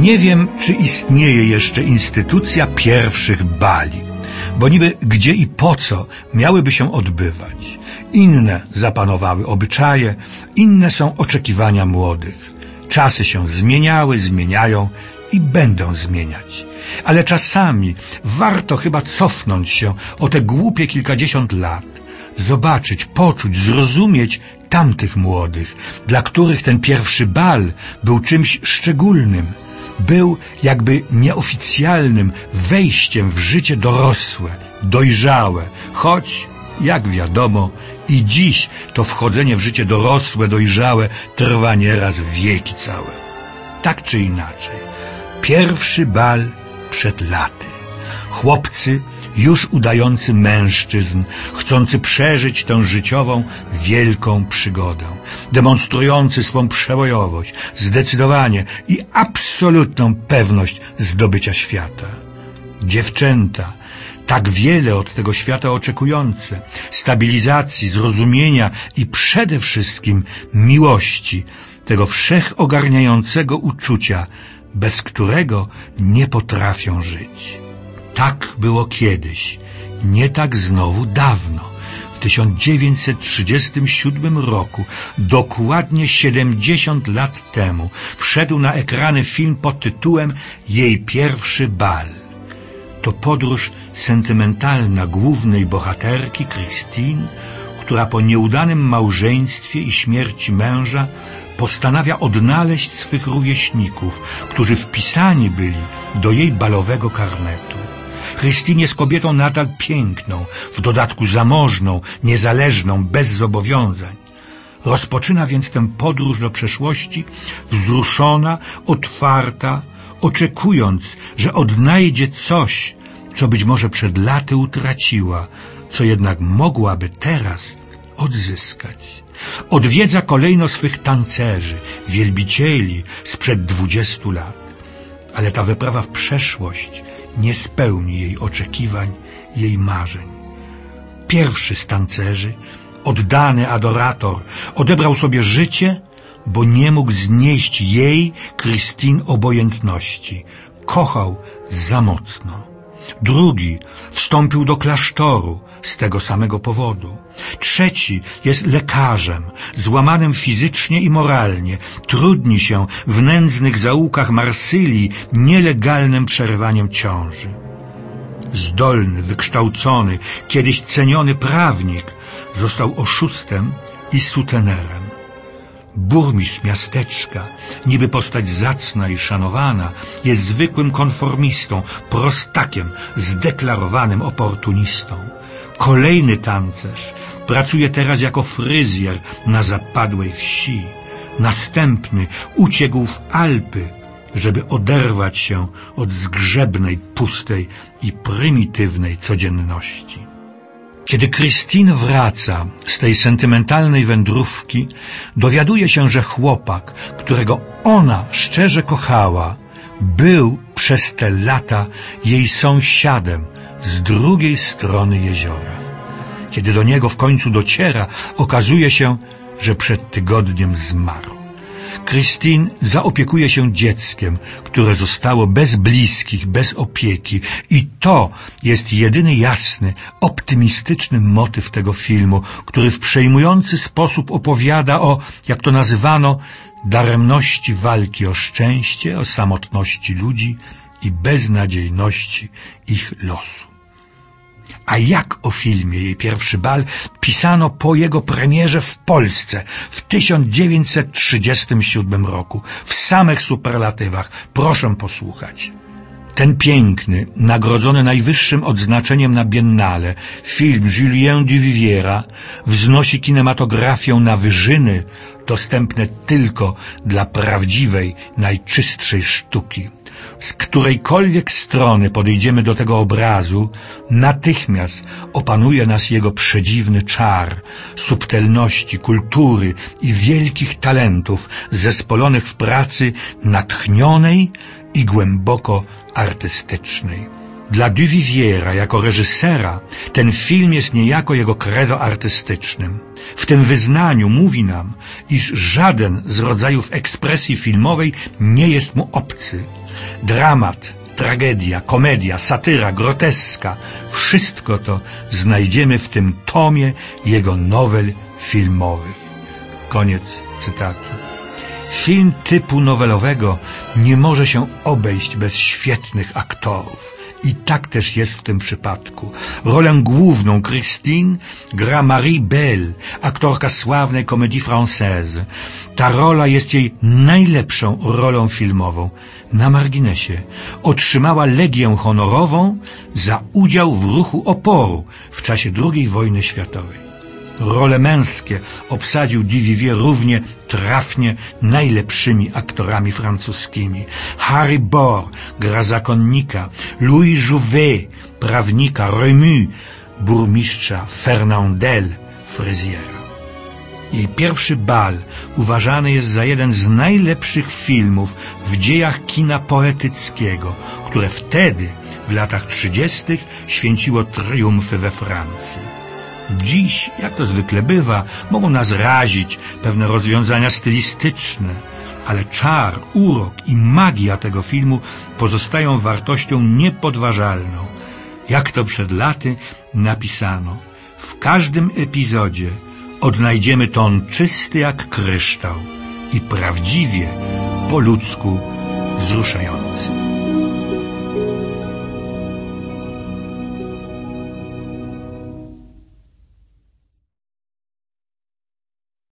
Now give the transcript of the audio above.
Nie wiem, czy istnieje jeszcze instytucja pierwszych bali, bo niby gdzie i po co miałyby się odbywać. Inne zapanowały obyczaje, inne są oczekiwania młodych. Czasy się zmieniały, zmieniają i będą zmieniać. Ale czasami warto chyba cofnąć się o te głupie kilkadziesiąt lat, zobaczyć, poczuć, zrozumieć tamtych młodych, dla których ten pierwszy bal był czymś szczególnym, był jakby nieoficjalnym wejściem w życie dorosłe, dojrzałe, choć, jak wiadomo, i dziś to wchodzenie w życie dorosłe, dojrzałe trwa nieraz wieki całe. Tak czy inaczej, pierwszy bal przed laty. Chłopcy już udający mężczyzn, chcący przeżyć tę życiową, wielką przygodę, demonstrujący swą przebojowość, zdecydowanie i absolutną pewność zdobycia świata. Dziewczęta, tak wiele od tego świata oczekujące, stabilizacji, zrozumienia i przede wszystkim miłości, tego wszechogarniającego uczucia, bez którego nie potrafią żyć. Tak było kiedyś, nie tak znowu dawno. W 1937 roku, dokładnie 70 lat temu, wszedł na ekrany film pod tytułem Jej pierwszy bal. To podróż sentymentalna głównej bohaterki Christine, która po nieudanym małżeństwie i śmierci męża postanawia odnaleźć swych rówieśników, którzy wpisani byli do jej balowego karnetu. Christine jest kobietą nadal piękną, w dodatku zamożną, niezależną, bez zobowiązań. Rozpoczyna więc tę podróż do przeszłości, wzruszona, otwarta, oczekując, że odnajdzie coś, co być może przed laty utraciła, co jednak mogłaby teraz odzyskać. Odwiedza kolejno swych tancerzy, wielbicieli sprzed dwudziestu lat. Ale ta wyprawa w przeszłość nie spełni jej oczekiwań, jej marzeń. Pierwszy z tancerzy, oddany adorator, odebrał sobie życie, bo nie mógł znieść jej, Christine, obojętności. Kochał za mocno. Drugi wstąpił do klasztoru z tego samego powodu. Trzeci jest lekarzem, złamanym fizycznie i moralnie. Trudni się w nędznych zaułkach Marsylii nielegalnym przerywaniem ciąży. Zdolny, wykształcony, kiedyś ceniony prawnik został oszustem i sutenerem. Burmistrz miasteczka, niby postać zacna i szanowana, jest zwykłym konformistą, prostakiem, zdeklarowanym oportunistą. Kolejny tancerz pracuje teraz jako fryzjer na zapadłej wsi. Następny uciekł w Alpy, żeby oderwać się od zgrzebnej, pustej i prymitywnej codzienności. Kiedy Christine wraca z tej sentymentalnej wędrówki, dowiaduje się, że chłopak, którego ona szczerze kochała, był przez te lata jej sąsiadem z drugiej strony jeziora. Kiedy do niego w końcu dociera, okazuje się, że przed tygodniem zmarł. Christine zaopiekuje się dzieckiem, które zostało bez bliskich, bez opieki. I to jest jedyny jasny, optymistyczny motyw tego filmu, który w przejmujący sposób opowiada o, jak to nazywano, daremności walki o szczęście, o samotności ludzi i beznadziejności ich losu. A jak o filmie jej pierwszy bal pisano po jego premierze w Polsce w 1937 roku, w samych superlatywach. Proszę posłuchać. Ten piękny, nagrodzony najwyższym odznaczeniem na Biennale, film Julien Duviviera wznosi kinematografię na wyżyny dostępne tylko dla prawdziwej, najczystszej sztuki. Z którejkolwiek strony podejdziemy do tego obrazu, natychmiast opanuje nas jego przedziwny czar, subtelności, kultury i wielkich talentów zespolonych w pracy natchnionej i głęboko artystycznej. Dla Duviviera jako reżysera ten film jest niejako jego credo artystycznym. W tym wyznaniu mówi nam, iż żaden z rodzajów ekspresji filmowej nie jest mu obcy, Dramat, tragedia, komedia, satyra, groteska wszystko to znajdziemy w tym tomie jego nowel filmowych. Koniec cytatu. Film typu nowelowego nie może się obejść bez świetnych aktorów. I tak też jest w tym przypadku. Rolę główną Christine gra Marie Belle, aktorka sławnej komedii française. Ta rola jest jej najlepszą rolą filmową. Na marginesie otrzymała Legię Honorową za udział w ruchu oporu w czasie II wojny światowej. Role męskie obsadził Divivier równie trafnie najlepszymi aktorami francuskimi. Harry Bor gra zakonnika, Louis Jouvet prawnika, Remu burmistrza, Fernandel fryzjera. Jej pierwszy bal uważany jest za jeden z najlepszych filmów w dziejach kina poetyckiego, które wtedy, w latach trzydziestych, święciło triumfy we Francji. Dziś, jak to zwykle bywa, mogą nas razić pewne rozwiązania stylistyczne, ale czar, urok i magia tego filmu pozostają wartością niepodważalną. Jak to przed laty napisano, w każdym epizodzie odnajdziemy ton czysty jak kryształ i prawdziwie po ludzku wzruszający.